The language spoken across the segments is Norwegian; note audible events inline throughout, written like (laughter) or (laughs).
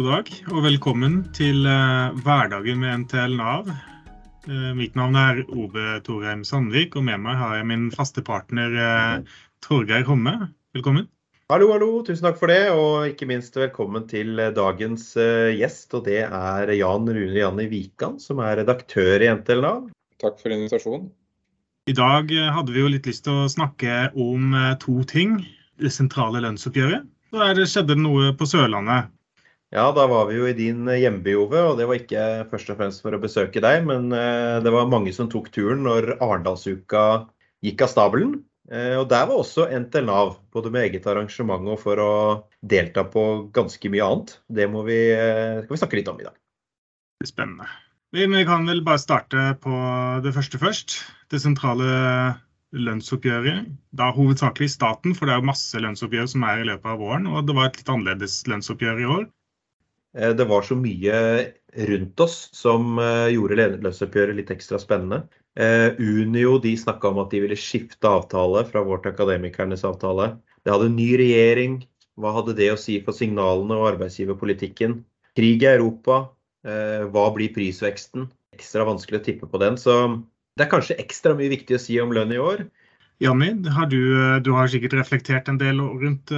God dag og velkommen til uh, Hverdagen med NTL Nav. Uh, mitt navn er Ove Torheim Sandvik, og med meg har jeg min faste partner uh, Torgeir Homme. Velkommen. Hallo, hallo. Tusen takk for det. Og ikke minst velkommen til dagens gjest. Og det er Jan Rune Janni Wikan, som er redaktør i NTL Nav. Takk for invitasjonen. I dag hadde vi jo litt lyst til å snakke om to ting. Det sentrale lønnsoppgjøret. Da det skjedde noe på Sørlandet. Ja, da var vi jo i din eh, hjemby, Ove. Og det var ikke først og fremst for å besøke deg, men eh, det var mange som tok turen når Arendalsuka gikk av stabelen. Eh, og der var også NTL Nav, både med eget arrangement og for å delta på ganske mye annet. Det må vi, skal vi snakke litt om i dag. Spennende. Vi kan vel bare starte på det første først. Det sentrale lønnsoppgjøret. Da hovedsakelig staten, for det er jo masse lønnsoppgjør som er i løpet av våren. Og det var et litt annerledes lønnsoppgjør i år. Eh, det var så mye rundt oss som eh, gjorde lønnsoppgjøret litt ekstra spennende. Eh, Unio de snakka om at de ville skifte avtale fra vårt Akademikernes avtale. Det hadde ny regjering. Hva hadde det å si for signalene og arbeidsgiverpolitikken? Krig i Europa. Hva blir prisveksten? Ekstra vanskelig å tippe på den. Så det er kanskje ekstra mye viktig å si om lønn i år. Janni, du, du, har sikkert reflektert en del rundt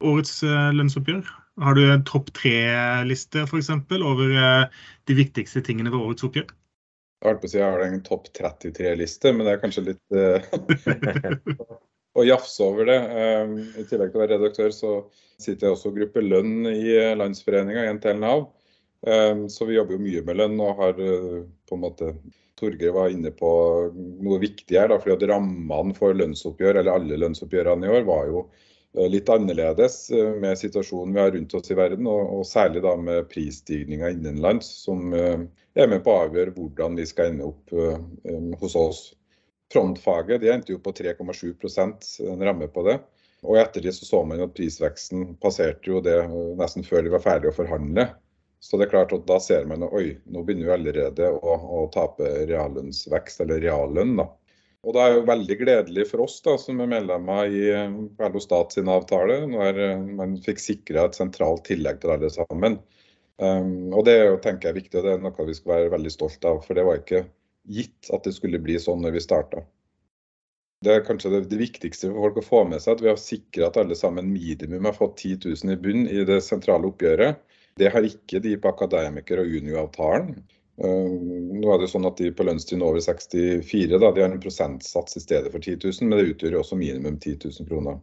årets lønnsoppgjør? Har du en topp tre-liste f.eks. over eh, de viktigste tingene ved årets oppgjør? Jeg på å si jeg har en topp 33-liste, men det er kanskje litt uh, (laughs) å jafse over det. Um, I tillegg til å være redaktør, så sitter jeg også i gruppe lønn i Landsforeninga, Nav. Um, så vi jobber jo mye med lønn og har på en måte Torgeir var inne på noe viktig her. Da, fordi at Rammene for lønnsoppgjør, eller alle lønnsoppgjørene i år, var jo Eh, litt annerledes eh, med situasjonen vi har rundt oss i verden, og, særlig da med prisstigninga innenlands, som uh, er med på å avgjøre hvordan vi skal ende opp hos oss. Frontfaget de endte jo på 3,7% en ramme på det. Og etter det så, så man at prisveksten passerte jo det nesten før de var ferdige å forhandle. Så det er klart at da ser man at oi, nå begynner vi allerede å, å tape reallønnsvekst, eller reallønn. da. Og Det er jo veldig gledelig for oss da, som er medlemmer i Perlo Stat sin avtale, når eh, man fikk sikra et sentralt tillegg til alle sammen. Um, og Det er jo, tenker jeg, viktig, og det er noe vi skal være veldig stolt av. For det var ikke gitt at det skulle bli sånn når vi starta. Det er kanskje det, det, viktigste for folk å få med seg, at vi har sikra at alle sammen minimum har fått 10 000 i bunn i det sentrale oppgjøret. Det har ikke de på Akademiker- og Unio-avtalen. Eh, nå er det sånn at De på lønnstrinn over 64 da, de har en prosentsats i stedet for 10 000, men det utgjør jo også minimum 10 000 kroner.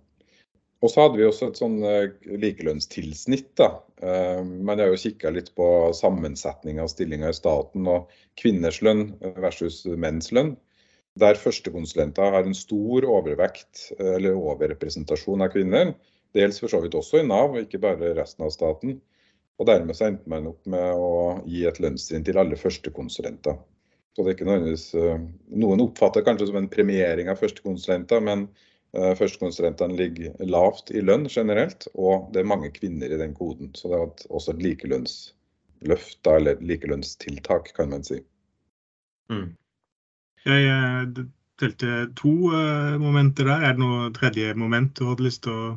Og så hadde vi også et sånn eh, likelønnstilsnitt. da. Men jeg har jo kikka litt på sammensetning av stillinger i staten og kvinners lønn versus menns lønn. Der førstekonsulenter har en stor overvekt eller overrepresentasjon av kvinner. Gjelder for så vidt også i Nav, ikke bare resten av staten. Og dermed så endte man opp med å gi et lønnstrinn til alle førstekonsulenter. Så det er ikke nødvendigvis eh, Noen oppfatter kanskje som en premiering av førstekonsulenter, men uh, førstekonsulentene ligger lavt i lønn generelt, og det er mange kvinner i den koden. Så det er også et likelønnsløft, eller likelønnstiltak, kan man si. Mm. Jeg eh, delte to momenter der. Er det noe tredje moment du hadde lyst til å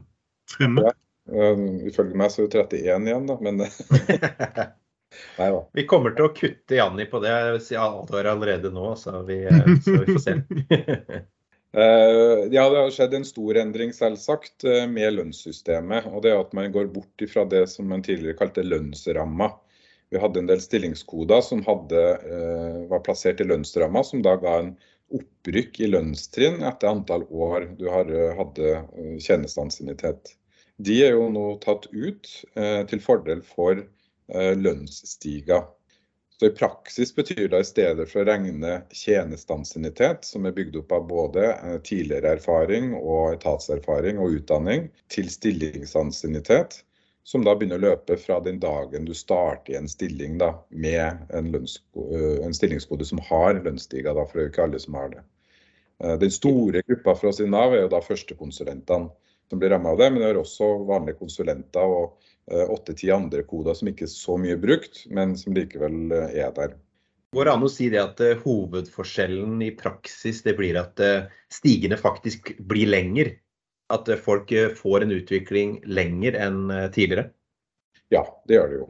fremme? Ja. Um, ifølge meg så er det 31 igjen, da, men (laughs) Nei da. Vi kommer til å kutte Janni på det advarer allerede nå, så vi, så vi får se. Uh, (laughs) ja, det har skjedd en stor endring, selvsagt, uh, med lønnssystemet. og det er At man går bort fra det som man tidligere kalte lønnsramma. Vi hadde en del stillingskoder som hadde, uh, var plassert i lønnsramma, som da ga en opprykk i lønnstrinn etter antall år du har, hadde tjenestansiennitet de er jo nå tatt ut eh, til fordel for eh, lønnsstiga. Så I praksis betyr det i stedet for å regne tjenestansiennitet, som er bygd opp av både eh, tidligere erfaring og etatserfaring og utdanning, til stillingsansiennitet, som da begynner å løpe fra den dagen du starter i en stilling da, med en, eh, en stillingskode som har lønnsstiga, for det er jo ikke alle som har det. Eh, den store gruppa for oss i Nav er jo da førstekonsulentene som blir ramma av det. Men det er også vanlige konsulenter og eh, åtte-ti andre koder som ikke er så mye brukt, men som likevel eh, er der. Går det an å si det at uh, hovedforskjellen i praksis det blir at stigene faktisk blir lenger? At folk får en utvikling lenger enn tidligere? Ja, det gjør det jo.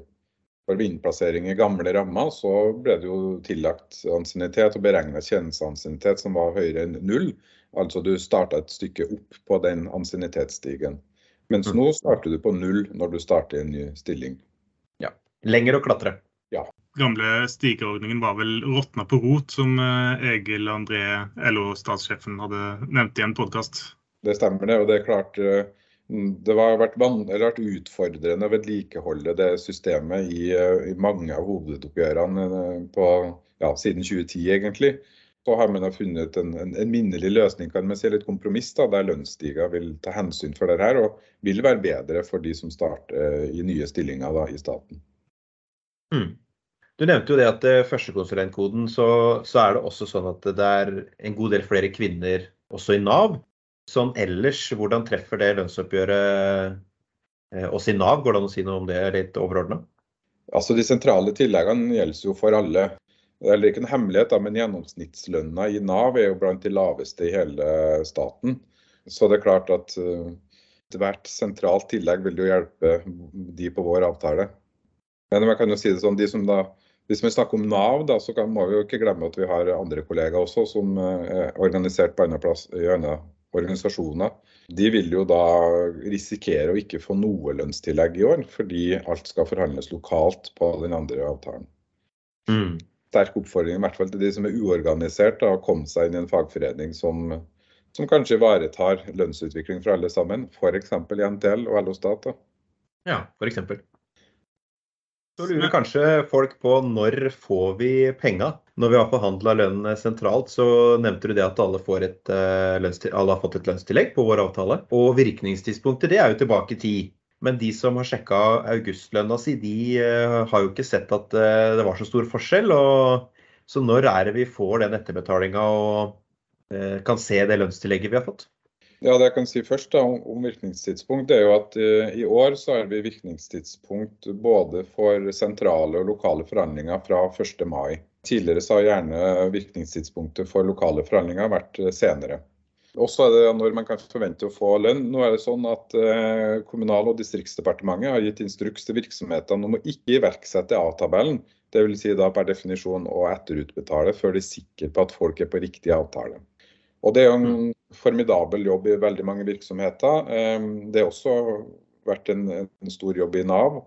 For ved innplassering i gamle rammer så ble det jo tillagt ansiennitet og beregna tjenesteansiennitet som var høyere enn null. Altså du starta et stykke opp på den ansiennitetsstigen. Mens nå starter du på null når du starter en ny stilling. Ja. Lenger å klatre. Ja. Gamle stigeordningen var vel råtna på rot, som eh, Egil André, LO-statssjefen, hadde nevnt i en podkast. Det stemmer det. Og det er klart eh, det har vært, vært utfordrende å vedlikeholde det systemet i, eh, i mange av hovedoppgjørene på, ja, siden 2010, egentlig. Så har man funnet en, en, en, minnelig løsning, kan man si, litt kompromiss, da, der lønnsstiger vil ta hensyn for det her, og vil være bedre for de som starter i nye stillinger da, i staten. Mm. Du nevnte jo det at uh, førstekonsulentkoden, så, så, er det også sånn at det er en god del flere kvinner også i Nav. Sånn ellers, hvordan treffer det lønnsoppgjøret uh, oss i Nav? Går det an å si noe om det litt overordna? Altså, de sentrale tilleggene gjelder jo for alle. Det er ikke en hemmelighet, da, men gjennomsnittslønna i Nav er jo blant de laveste i hele staten. Så det er klart at uh, hvert sentralt tillegg vil jo hjelpe de på vår avtale. Men man kan jo si det sånn, de som da hvis vi snakker om Nav, da, så kan, må vi jo ikke glemme at vi har andre kollegaer også som eh, er organisert på andre plass, i andre organisasjoner. De vil jo da risikere å ikke få noe lønnstillegg i år, fordi alt skal forhandles lokalt på den andre avtalen. Mm. Sterk oppfordring i hvert fall til de som er uorganisert, å komme seg inn i en fagforening som, som kanskje ivaretar lønnsutvikling for alle sammen, f.eks. i NTL og LO Stat. Da. Ja, f.eks. Så lurer kanskje folk på når får vi penga? Når vi har forhandla lønn sentralt, så nevnte du det at alle, et, uh, alle, har fått et lønnstillegg på vår avtale. Og virkningstidspunktet det er jo tilbake i tid. Men de som har sjekka augustlønna si, de uh, har jo ikke sett at uh, det var så stor forskjell. Så når er det vi får den etterbetalinga og kan se det lønnstillegget vi har fått? Ja, det jeg kan si først da, om virkningstidspunkt, det er jo at i år så har vi virkningstidspunkt både for sentrale og lokale forhandlinger fra 1. mai. Tidligere så har gjerne virkningstidspunktet for lokale forhandlinger vært uh, Også er det når man kan forvente å få lønn. Nå er det sånn at uh, Kommunal- og distriktsdepartementet har gitt instruks til virksomhetene om å ikke iverksette A-tabellen. Dvs. Si da per definisjon å etterutbetale før de er sikre på at folk er på riktig avtale. Og Det er en mm. formidabel jobb i veldig mange virksomheter. Det har også vært en, en stor jobb i Nav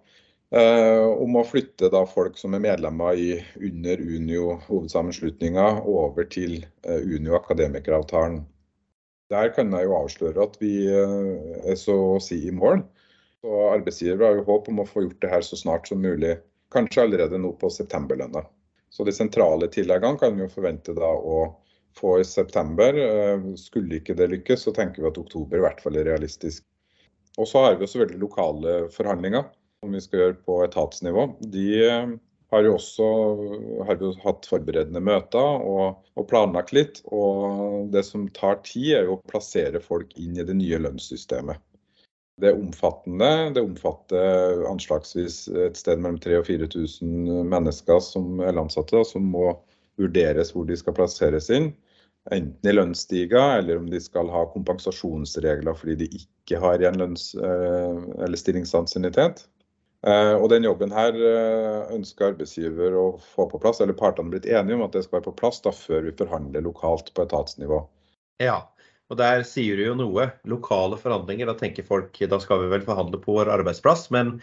eh, om å flytte da folk som er medlemmer i under Unio hovedsammenslutninga over til eh, Unio akademikeravtalen. Der kan jeg jo avsløre at vi eh, er så å si i mål. Så Arbeidsgiver har jo håp om å få gjort det her så snart som mulig. Kanskje allerede nå på septemberlønna. Så de sentrale tilleggene kan vi jo forvente da å få i september. Eh, skulle ikke det lykkes, så tenker vi at oktober i hvert fall er realistisk. Og så har vi også veldig lokale forhandlinger som vi skal gjøre på etatsnivå. De eh, har jo også har jo hatt forberedende møter og, og, planlagt litt. Og det som tar tid, er jo å plassere folk inn i det nye lønnssystemet. Det er omfattende. Det omfatter anslagsvis et sted mellom 3000 og 4000 mennesker som er ansatte, som må vurderes hvor de skal plasseres inn. Enten i lønnsstiga, eller om de skal ha kompensasjonsregler fordi de ikke har igjen lønns- eh, eller stillingsansiennitet. Eh, og den jobben her eh, ønsker arbeidsgiver å få på plass, eller partene blitt enige om at det skal være på plass da, før vi forhandler lokalt på etatsnivå. Ja, og der sier du jo noe. Lokale forhandlinger, da tenker folk da skal vi vel forhandle på vår arbeidsplass. Men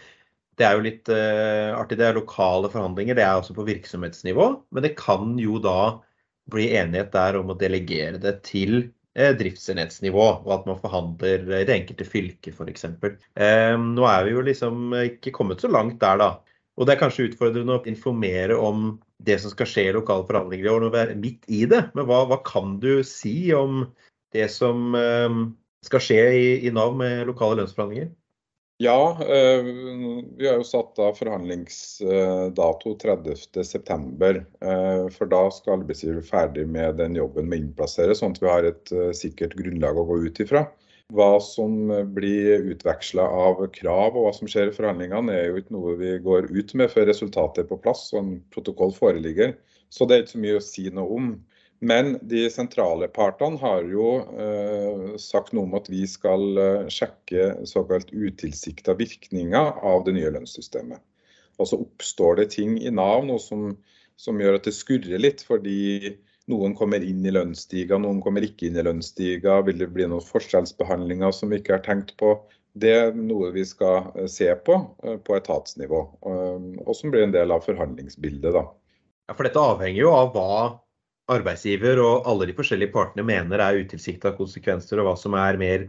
det er jo litt uh, artig. Det er lokale forhandlinger, det er også på virksomhetsnivå. Men det kan jo da bli enighet der om å delegere det til driftsenhetsnivå, og at man forhandler i det enkelte fylket f.eks. Uh, nå er vi jo liksom ikke kommet så langt der, da. Og det er kanskje utfordrende å informere om det som skal skje i lokale forhandlinger i år, når vi er midt i det. Men hva, hva kan du si om det som uh, skal skje i, i Nav med lokale lønnsforhandlinger? Ja, eh, vi har jo satt av forhandlingsdato 30.9. Eh, for da skal arbeidsgiver ferdig med den jobben med å innplassere, sånn at vi har et eh, sikkert grunnlag å gå ut ifra. Hva som blir utveksla av krav og hva som skjer i forhandlingene, er jo ikke noe vi går ut med før resultatet er på plass og en protokoll foreligger. Så det er ikke så mye å si noe om. Men de sentrale partene har jo eh, sagt noe om at vi skal eh, sjekke såkalt utilsikta virkninger av det nye lønnssystemet. Og så oppstår det ting i Nav nå som, som gjør at det skurrer litt, fordi noen kommer inn i lønnsstiga, noen kommer ikke inn i lønnsstiga. Vil det bli noen forskjellsbehandlinger som vi ikke har tenkt på? Det er noe vi skal eh, se på eh, på etatsnivå, og som blir en del av forhandlingsbildet. da. Ja, For dette avhenger jo av hva arbeidsgiver og alle de forskjellige partene mener er utilsikta konsekvenser, og hva som er mer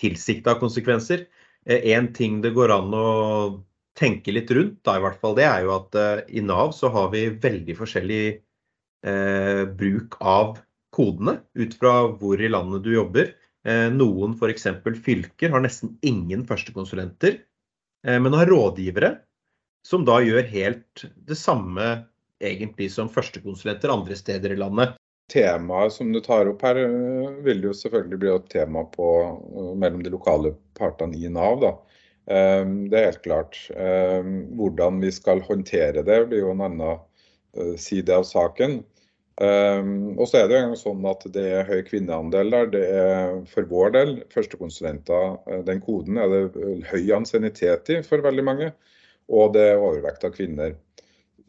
tilsikta konsekvenser. En ting det går an å tenke litt rundt, da i hvert fall, det er jo at i Nav så har vi veldig forskjellig eh, bruk av kodene ut fra hvor i landet du jobber. Eh, noen f.eks. fylker har nesten ingen førstekonsulenter, eh, men har rådgivere som da gjør helt det samme egentlig som førstekonsulenter andre steder i landet. Temaet som du tar opp her, eh, vil jo selvfølgelig bli et tema på, eh, mellom de lokale partene i Nav. da. Eh, det er helt klart. Hvordan vi skal håndtere det, blir jo en annen side av saken. Og så er det jo sånn at det er høy kvinneandel der. Det er for vår del, førstekonsulenter, den koden er det høy ansiennitet i for veldig mange. Og det er overvekt av kvinner.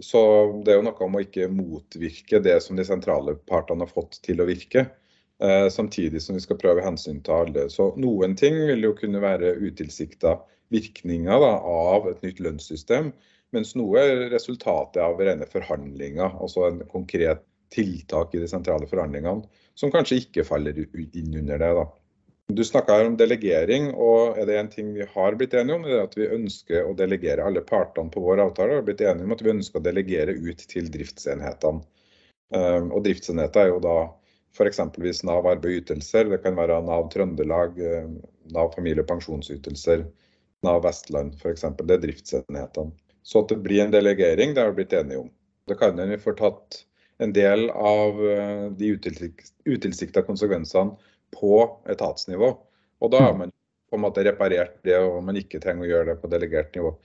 Så det er jo noe om å ikke motvirke det som de sentrale partene har fått til å virke. Uh, samtidig som vi skal prøve hensyn til alle. Så noen ting vil jo kunne være utilsikta virkninger da, av et nytt lønnssystem. Mens noe er resultatet av rene forhandlinger. Altså en konkret tiltak i de sentrale forhandlingene som kanskje ikke faller inn under det. da. Du snakka om delegering, og er det en ting vi har blitt enige om, er at vi ønsker å delegere alle partene på vår avtale har blitt enige om at vi ønsker å delegere ut til driftsenhetene. Ehm, og driftsenheter er jo da f.eks. Nav arbeid og ytelser, det kan være Nav Trøndelag, ehm, Nav familie- og pensjonsytelser, Nav Vestland f.eks. Det er driftsenhetene. Så at det blir en delegering, det har vi blitt enige om. Det kan hende vi får tatt en del av eh, de utilsikta konsekvensene på etatsnivå. Og da har man på en måte reparert det, og man ikke trenger å gjøre det på delegert nivå.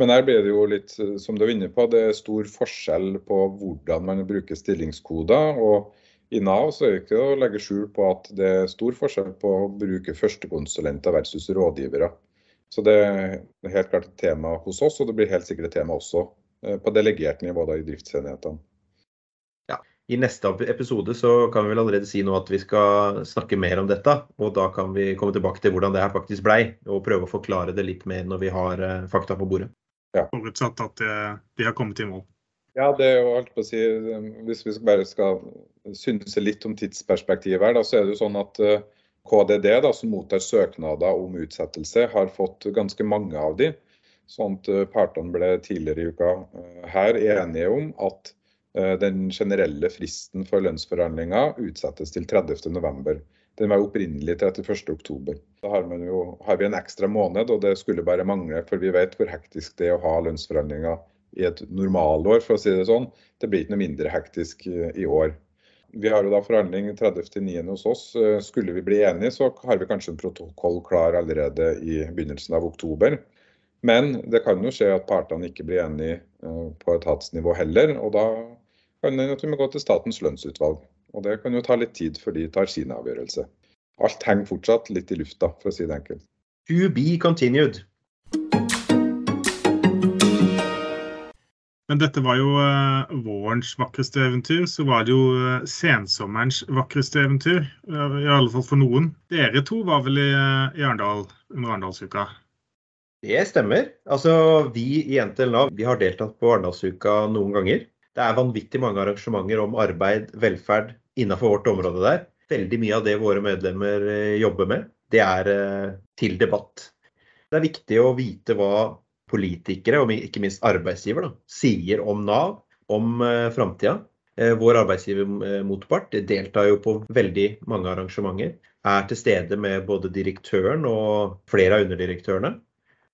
Men her blir det jo litt, som du er inne på, det er stor forskjell på hvordan man bruker stillingskoder. og i Nav så er det ikke å legge skjul på at det er stor forskjell på å bruke førstekonsulenter versus rådgivere. Så det er helt klart et tema hos oss, og det blir helt sikkert et tema også eh, på delegert nivå da, i driftsenhetene. I neste episode så kan vi vel allerede si nå at vi skal snakke mer om dette. Og da kan vi komme tilbake til hvordan det her faktisk blei, og prøve å forklare det litt mer når vi har eh, fakta på bordet. Ja. Forutsatt at de har kommet i mål. Ja, det er jo alt på å si, um, Hvis vi bare skal synse litt om tidsperspektivet her, da, så er det jo sånn at uh, KDD, da, som mottar søknader om utsettelse, har fått ganske mange av de. Sånn at partene ble tidligere i uka her enige om at Eh, den generelle fristen for lønnsforhandlinger utsettes til 30.11. Den var opprinnelig 31.10. Da har, jo, har, vi en ekstra måned, og det skulle bare mangle, for vi vet hvor hektisk det er å ha lønnsforhandlinger i et normalår, for å si det sånn. Det blir ikke noe mindre hektisk eh, i år. Vi har jo da forhandling 30.9. hos oss. Eh, skulle vi bli enige, så har vi kanskje en protokoll klar allerede i begynnelsen av oktober. Men det kan jo skje at partene ikke blir enige på etatsnivå heller. og da kan hende at vi må gå til Statens lønnsutvalg. Og det kan jo ta litt tid før de tar sin avgjørelse. Alt henger fortsatt litt i lufta, for å si det enkelt. To be continued. Men dette var jo uh, vårens vakreste eventyr. Så var det jo uh, sensommerens vakreste eventyr. Uh, I alle fall for noen. Dere to var vel i, i Arendal under Arendalsuka? Det stemmer. Altså, Vi i NTL Nav vi har deltatt på Arendalsuka noen ganger. Det er vanvittig mange arrangementer om arbeid, velferd innenfor vårt område der. Veldig mye av det våre medlemmer eh, jobber med, det er eh, til debatt. Det er viktig å vite hva politikere, og ikke minst arbeidsgiver, da, sier om Nav, om eh, framtida. Vår arbeidsgivermotpart deltar jo på veldig mange arrangementer. Er til stede med både direktøren og flere av underdirektørene.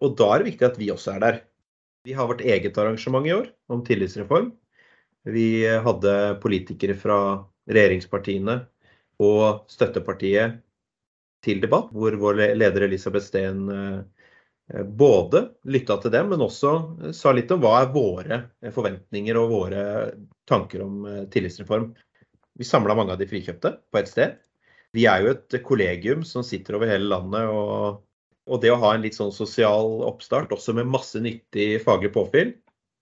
Og da er det viktig at vi også er der. Vi har vårt eget arrangement i år om tillitsreform. Vi hadde politikere fra regjeringspartiene og støttepartiet til debatt, hvor vår leder Elisabeth Steen eh, både lytta til dem, men også sa litt om hva er våre forventninger og våre tanker om eh, tillitsreform. Vi samla mange av de frikjøpte på ett sted. Vi er jo et kollegium som sitter over hele landet. Og, og det å ha en litt sånn sosial oppstart, også med masse nyttig faglig påfyll,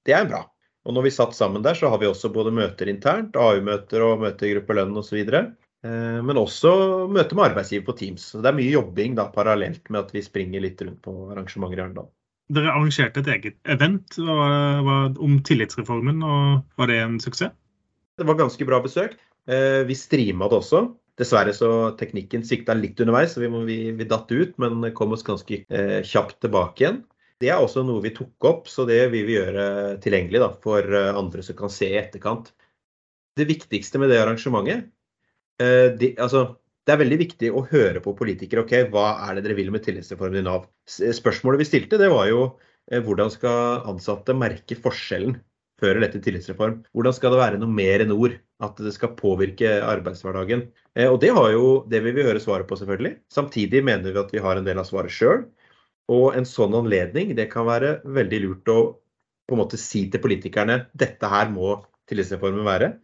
det er bra. Og når vi satt sammen der, så har vi også både møter internt, AU-møter og møter i Gruppe Lønn osv. Eh, men også møter med arbeidsgiver på Teams. Så det er mye jobbing da, parallelt med at vi springer litt rundt på arrangementer i Arendal. Dere arrangerte et eget event om tillitsreformen, og var det en suksess? Det var ganske bra besøk. Eh, vi streama det også. Dessverre så teknikken svikta litt underveis, så vi, vi, vi datt ut, men kom oss ganske eh, kjapt tilbake igjen. Det er også noe vi tok opp, så det vil vi gjøre tilgjengelig da, for eh, andre som kan se i etterkant. Det viktigste med det arrangementet eh, de, altså, Det er veldig viktig å høre på politikere. ok, Hva er det dere vil med tillitsreformen i Nav? Spørsmålet vi stilte, det var jo eh, hvordan skal ansatte merke forskjellen før eller etter tillitsreform? Hvordan skal det være noe mer enn ord? At det skal påvirke arbeidshverdagen? Og det, har jo, det vil vi høre svaret på, selvfølgelig. Samtidig mener vi at vi har en del av svaret sjøl. Og en sånn anledning det kan være veldig lurt å på en måte si til politikerne dette her må tillitsreformen være.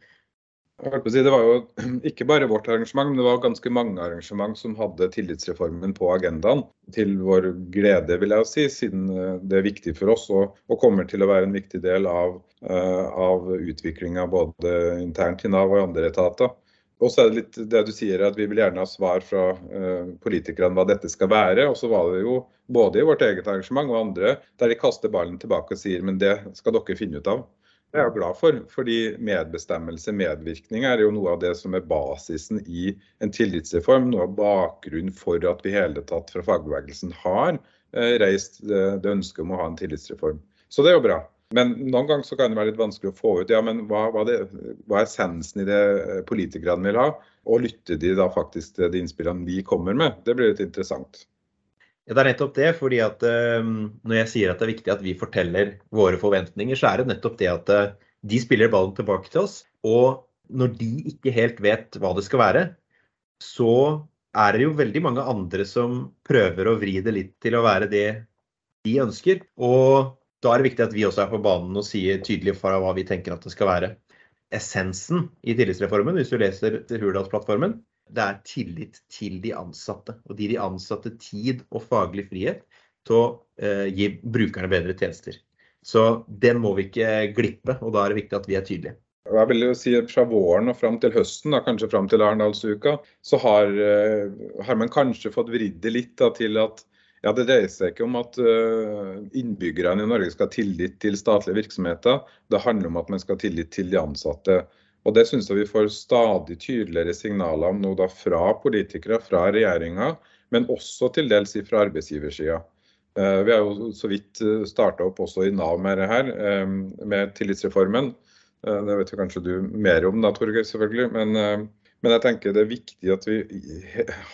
Det var jo (clears throat) ikke bare vårt arrangement, men det var ganske mange arrangement som hadde tillitsreformen på agendaen. Til vår glede, vil jeg si, siden eh, det er viktig for oss og, og kommer til å være en viktig del av, uh, av utviklinga både internt i Nav og i andre etater. Og så er det litt det du sier, at vi vil gjerne ha svar fra uh, politikerne hva dette skal være. Og så var det jo både i vårt eget arrangement og andre der de kaster ballen tilbake og sier men det skal dere finne ut av. Det er jeg glad for, fordi medbestemmelse, medvirkning, er jo noe av det som er basisen i en tillitsreform. Noe av bakgrunnen for at vi hele tatt fra fagbevegelsen har uh, reist det, det ønsket om å ha en tillitsreform. Så det er jo bra. Men noen ganger så kan det være litt vanskelig å få ut ja, men hva, hva, det, hva er essensen i det eh, politikerne vil ha, og lytter de da faktisk til de innspillene vi kommer med? Det blir litt interessant. Ja, Det er nettopp det. fordi at uh, Når jeg sier at det er viktig at vi forteller våre forventninger, så er det nettopp det at uh, de spiller ballen tilbake til oss. Og når de ikke helt vet hva det skal være, så er det jo veldig mange andre som prøver å vri det litt til å være det de ønsker. Og da er det viktig at vi også er på banen og sier tydelig fra hva vi tenker at det skal være. Essensen i tillitsreformen, hvis du leser Hurdalsplattformen, det er tillit til de ansatte. Og gi de ansatte tid og faglig frihet til å eh, gi brukerne bedre tjenester. Så den må vi ikke glippe, og da er det viktig at vi er tydelige. Jeg vil jo si Fra våren og fram til høsten, da, kanskje fram til Arendalsuka, så har, eh, har, man kanskje fått vridd det litt da, til at ja, Det dreier seg ikke om at eh, innbyggerne i Norge skal ha tillit til statlige virksomheter. Det handler om at man skal ha tillit til de ansatte. Og Det syns jeg vi får stadig tydeligere signaler om nå da fra politikere, fra regjeringa, men også til dels fra arbeidsgiversida. Eh, vi har jo så vidt eh, starta opp også i Nav med det her, med tillitsreformen. Det vet jo kanskje du mer om da, Torgeir, selvfølgelig. Men, men jeg tenker det er viktig at vi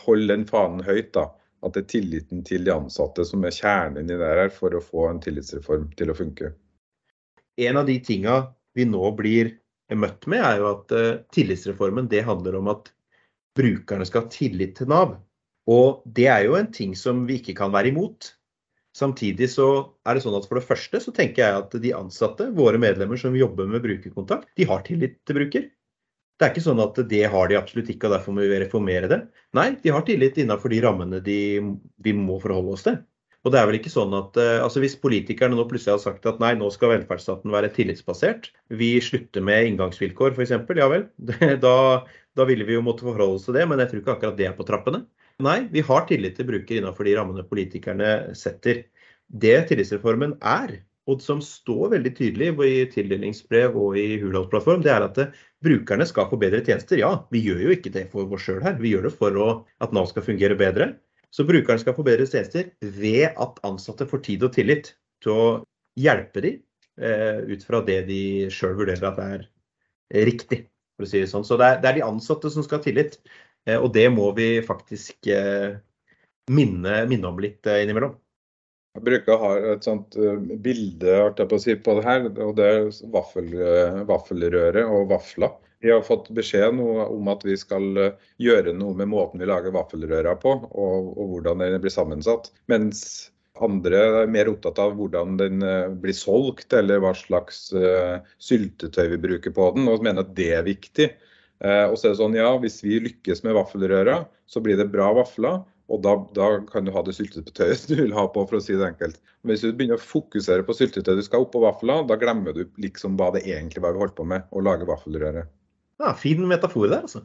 holder den fanen høyt. da at det er tilliten til de ansatte som er kjernen i det her for å få en tillitsreform til å funke. En av de tinga vi nå blir møtt med, er jo at uh, tillitsreformen det handler om at brukerne skal ha tillit til Nav. Og det er jo en ting som vi ikke kan være imot. Samtidig så er det sånn at for det første så tenker jeg at de ansatte, våre medlemmer som jobber med brukerkontakt, de har tillit til bruker. Det er ikke sånn at det har de absolutt ikke, og derfor må vi reformere det. Nei, de har tillit innenfor de rammene de, vi må forholde oss til. Og det er vel ikke sånn at uh, altså Hvis politikerne nå plutselig har sagt at nei, nå skal velferdsstaten være tillitsbasert, vi slutter med inngangsvilkår f.eks., ja vel. (laughs) Da, da ville vi jo måtte forholde oss til det, men jeg tror ikke akkurat det er på trappene. Nei, vi har tillit til bruker innenfor de rammene politikerne setter. Det tillitsreformen er, og som står veldig tydelig i tildelingsbrev og i Hurdalsplattform, det er at brukerne skal få bedre tjenester. Ja, vi gjør jo ikke det for oss sjøl her, vi gjør det for å, at Nav skal fungere bedre. Så brukerne skal få bedre tjenester ved at ansatte får tid og tillit til å hjelpe dem eh, ut fra det de sjøl vurderer at er riktig. for å si det sånn. Så det er, det er de ansatte som skal ha tillit, eh, og det må vi faktisk eh, minne, minne om litt eh, innimellom. Jeg bruker å ha et sånt eh, bilde på, si, på det her, og det er vaffel, eh, vaffelrøre og vafler. Vi har fått beskjed om at vi skal eh, gjøre noe med måten vi lager vaffelrøra på, og, og hvordan den blir sammensatt. Mens andre er mer opptatt av hvordan den blir solgt, eller hva slags uh, syltetøy vi bruker på den, og mener at det er viktig. Uh, og så er det sånn, ja, Hvis vi lykkes med vaffelrøra, så blir det bra vafler. Og da, da, kan du ha det syltetøyet (laughs) du vil ha på, for å si det enkelt. Men hvis du begynner å fokusere på syltetøyet du skal oppå vafler, da glemmer du liksom hva det egentlig var vi holdt på med, å lage vaffelrøre. Ja, fin metafor der, altså.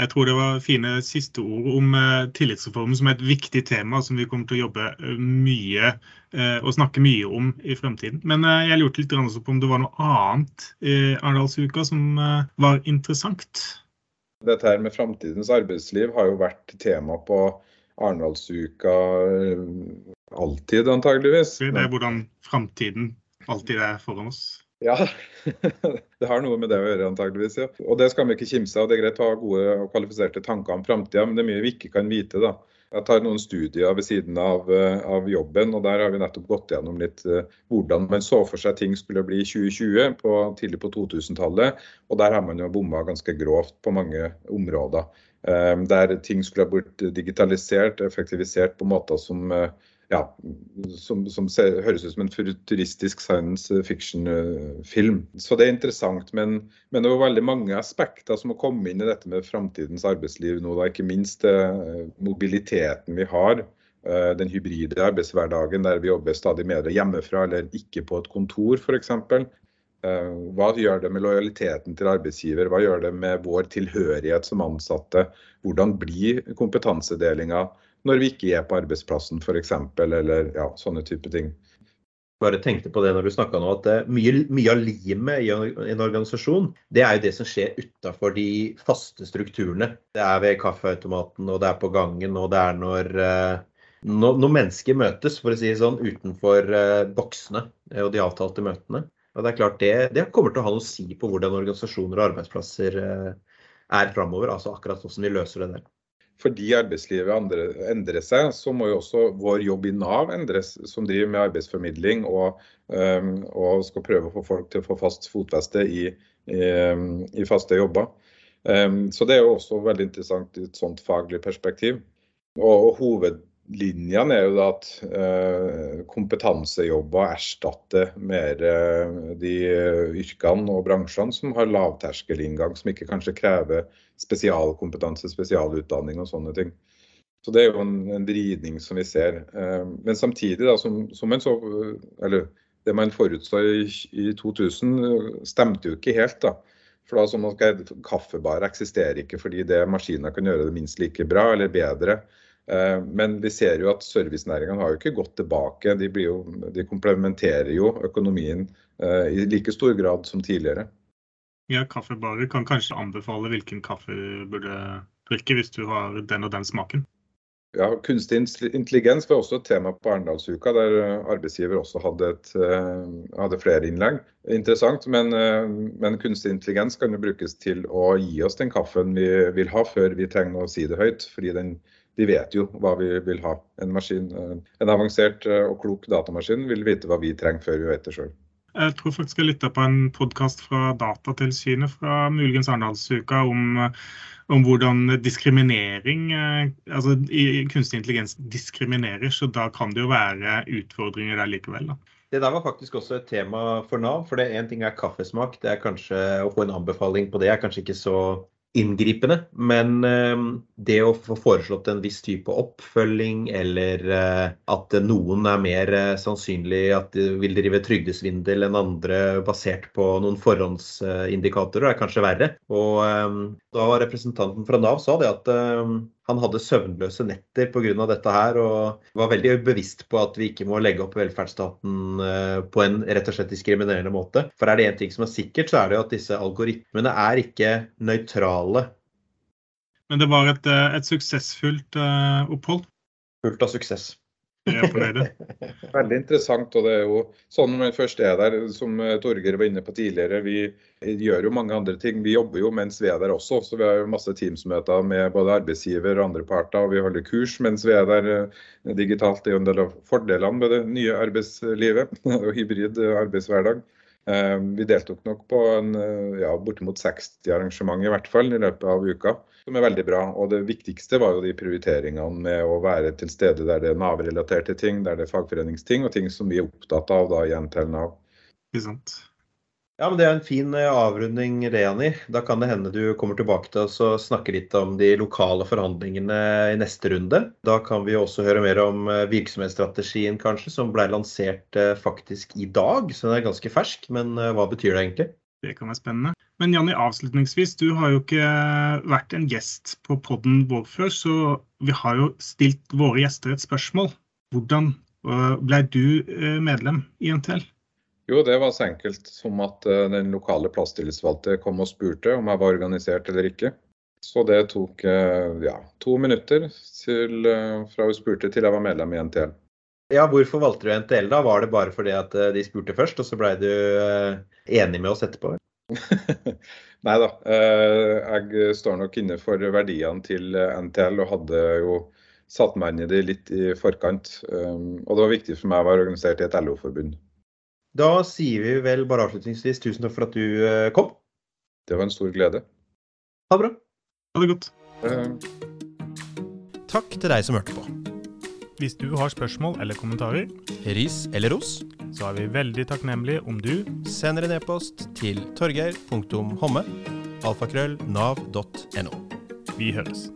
Jeg tror det var fine siste ord om eh, tillitsreformen som er et viktig tema som vi kommer til å jobbe eh, mye eh, og snakke mye om i fremtiden. Men eh, jeg lurte litt på om det var noe annet i Arendalsuka som eh, var interessant? Dette her med framtidens arbeidsliv har jo vært tema på Arendalsuka eh, alltid, antageligvis. Det er hvordan framtiden alltid er foran oss. Ja, (laughs) det har noe med det å gjøre, antageligvis. Ja. Og det skal vi ikke kimse av. Det er greit å ha gode og kvalifiserte tanker om framtida, men det er mye vi ikke kan vite. da. Jeg tar noen studier ved siden av, eh, av, jobben, og der har vi nettopp gått gjennom litt uh, hvordan man så for seg ting skulle bli i 2020, på, tidlig på 2000-tallet. Og der har man jo bomma ganske grovt på mange områder. Um, der ting skulle ha blitt digitalisert, effektivisert på måter som ja, som, som ser, høres ut som en futuristisk science fiction-film. Så det er interessant. Men, men, det er veldig mange aspekter som må komme inn i dette med framtidens arbeidsliv nå. Da. Ikke minst uh, mobiliteten vi har. Uh, den hybride arbeidshverdagen der vi jobber stadig mer hjemmefra eller ikke på et kontor f.eks. Eh, hva gjør det med lojaliteten til arbeidsgiver? Hva gjør det med vår tilhørighet som ansatte? Hvordan blir kompetansedelinga? Når vi ikke er på arbeidsplassen f.eks., eller ja, sånne type ting. Bare tenkte på det når du snakka nå, at eh, mye, mye, av limet i en organisasjon, det er jo det som skjer utafor de faste strukturene. Det er ved kaffeautomaten, og det er på gangen, og det er når, eh, når, når mennesker møtes, for å si sånn, utenfor eh, boksene og de avtalte møtene. Og det er klart det, det kommer til å ha noe å si på hvordan organisasjoner og arbeidsplasser er framover. Altså akkurat hvordan vi løser det der fordi arbeidslivet andre, endrer seg, så må jo også vår jobb i Nav endres, som driver med arbeidsformidling og, um, og skal prøve å få folk til å få fast fotfeste i, i, i faste jobber. Um, så det er jo også veldig interessant i et sånt faglig perspektiv. Og, og hoved, linjene er jo da at eh, kompetansejobber erstatter mer eh, de yrkene og bransjene som har lavterskelinngang, som ikke kanskje krever spesialkompetanse, spesialutdanning og sånne ting. Så Det er jo en, en vridning som vi ser. Eh, men samtidig, da, som, som en så, eller det man forutså i, i 2000, stemte jo ikke helt. da. For da som man skal, Kaffebar eksisterer ikke fordi det maskiner kan gjøre det minst like bra eller bedre. Eh, men vi ser jo at servicenæringene har jo ikke gått tilbake. De, jo, de komplementerer jo økonomien eh, i like stor grad som tidligere. Ja, Kaffebarer kan kanskje anbefale hvilken kaffe du burde drikke hvis du har den og den smaken. Ja, Kunstig intelligens var også et tema på Arendalsuka, der arbeidsgiver også hadde, et, eh, hadde flere innlegg. Interessant, men, men, kunstig intelligens kan jo brukes til å gi oss den kaffen vi vil ha, før vi trenger å si det høyt. fordi den de vet jo hva vi vil ha. En, maskin, eh, en avansert eh, og klok datamaskin vil vite hva vi trenger før vi vet det sjøl. Jeg tror faktisk jeg lytta på en podkast fra Datatilsynet fra muligens Arendalsuka om, eh, om hvordan diskriminering altså Kunstig intelligens diskriminerer, så da kan det jo være utfordringer der likevel. da. Det der var faktisk også et tema for Nav. for det Én ting er kaffesmak. det er kanskje Å få en anbefaling på det er kanskje ikke så inngripende. Men ehm, det å få foreslått en viss type oppfølging, eller eh, at noen er mer eh, sannsynlig at de vil drive trygdesvindel enn andre basert på noen forhåndsindikatorer, er kanskje verre. Og da da representanten fra Nav sa det at ehm, han hadde søvnløse netter pga. dette her, og var veldig bevisst på at vi ikke må legge opp velferdsstaten eh, på en rett og slett diskriminerende måte. For er det én ting som er sikkert, så er det jo at disse algoritmene er ikke nøytrale. Men det var et, eh, et suksessfullt uh, opphold? Fullt av suksess. (laughs) Veldig interessant. og det er jo sånn Når først er der, som eh, Torgeir var inne på tidligere, vi gjør jo mange andre ting. Vi jobber jo mens vi er der også. så Vi har jo masse Teams-møter med både arbeidsgiver og andre parter. og Vi holder kurs mens vi er der eh, digitalt. Det er jo en del av fordelene med det nye arbeidslivet (laughs) og hybrid arbeidshverdag. Eh, vi deltok nok på en, ja, bortimot 60 arrangement i hvert fall i løpet av uka som er veldig bra. Og det viktigste var jo de prioriteringene med å være til stede der det er Nav-relaterte ting, der det er fagforeningsting, og ting som vi er opptatt av da igjen til Nav. Ikke sant. Ja, men Det er en fin eh, avrunding, det, Janni. Da kan det hende du kommer tilbake til oss og snakker litt om de lokale forhandlingene i neste runde. Da kan vi også høre mer om eh, virksomhetsstrategien, kanskje, som ble lansert eh, faktisk i dag. Så den er ganske fersk, men hva betyr det egentlig? Det kan være spennende. Men Janni, avslutningsvis, du har jo ikke vært en gjest på podden vår før, så vi har jo stilt våre gjester et spørsmål. Hvordan ble du medlem i NTL? Jo, det var så enkelt som at eh, den lokale plasstillitsvalgte kom og spurte om jeg var organisert eller ikke. Så det tok eh, ja, to minutter til, eh, fra hun spurte til jeg var medlem i NTL. Ja, Hvorfor valgte du NTL da? Var det bare fordi at de spurte først, og så blei du enig med oss etterpå? (laughs) Nei da. Jeg står nok inne for verdiene til NTL og hadde jo satt meg inn i det litt i forkant. Og det var viktig for meg å være organisert i et LO-forbund. Da sier vi vel bare avslutningsvis tusen takk for at du eh, kom. Det var en stor glede. Ha det bra. Ha det godt. Uh... Takk til deg som hørte på. Hvis du har spørsmål eller kommentarer, ris eller ros, så er vi veldig takknemlige om du sender en e-post til torgeir.homme alfakrøll nav.no. Vi høres.